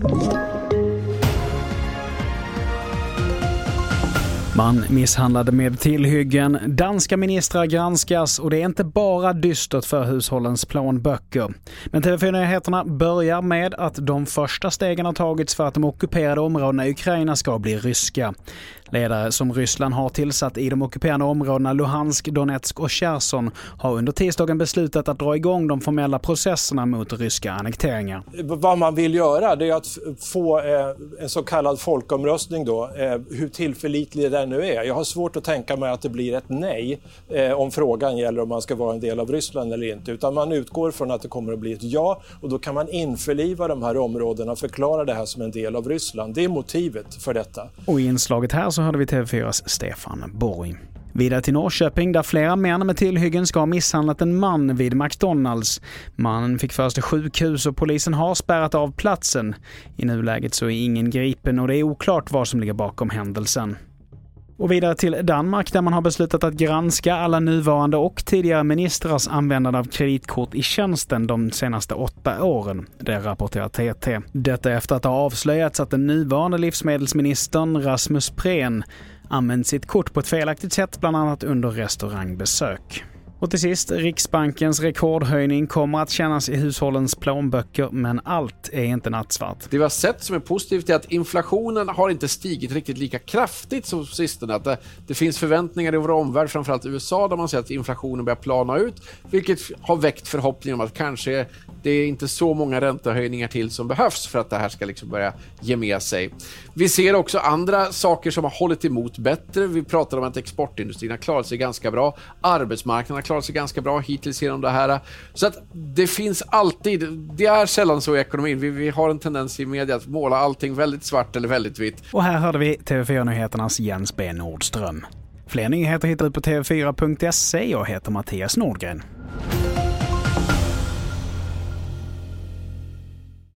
Thank you. Man misshandlade med tillhyggen, danska ministrar granskas och det är inte bara dystert för hushållens plånböcker. Men TV4-nyheterna börjar med att de första stegen har tagits för att de ockuperade områdena i Ukraina ska bli ryska. Ledare som Ryssland har tillsatt i de ockuperade områdena Luhansk, Donetsk och Cherson har under tisdagen beslutat att dra igång de formella processerna mot ryska annekteringar. Vad man vill göra det är att få eh, en så kallad folkomröstning då, eh, hur tillförlitlig den nu är. Jag har svårt att tänka mig att det blir ett nej eh, om frågan gäller om man ska vara en del av Ryssland eller inte, utan man utgår från att det kommer att bli ett ja och då kan man införliva de här områdena och förklara det här som en del av Ryssland. Det är motivet för detta. Och i inslaget här så hörde vi TV4s Stefan Borg. Vidare till Norrköping där flera män med tillhyggen ska ha misshandlat en man vid McDonalds. Mannen fick föras till sjukhus och polisen har spärrat av platsen. I nuläget så är ingen gripen och det är oklart vad som ligger bakom händelsen. Och vidare till Danmark där man har beslutat att granska alla nuvarande och tidigare ministrars användande av kreditkort i tjänsten de senaste åtta åren. Det rapporterar TT. Detta efter att det har avslöjats att den nuvarande livsmedelsministern Rasmus Prehn använt sitt kort på ett felaktigt sätt, bland annat under restaurangbesök. Och till sist, Riksbankens rekordhöjning kommer att kännas i hushållens plånböcker, men allt är inte nattsvart. Det vi har sett som är positivt är att inflationen har inte stigit riktigt lika kraftigt som sistone. Att det, det finns förväntningar i vår omvärld, framförallt i USA, där man ser att inflationen börjar plana ut, vilket har väckt förhoppningar om att kanske det är inte så många räntehöjningar till som behövs för att det här ska liksom börja ge med sig. Vi ser också andra saker som har hållit emot bättre. Vi pratar om att exportindustrin har klarat sig ganska bra. Arbetsmarknaden har klarat sig ganska bra hittills genom det här. Så att det finns alltid, det är sällan så i ekonomin. Vi, vi har en tendens i media att måla allting väldigt svart eller väldigt vitt. Och här hörde vi TV4-nyheternas Jens B Nordström. Fler nyheter hittar du på tv4.se. Jag heter Mattias Nordgren.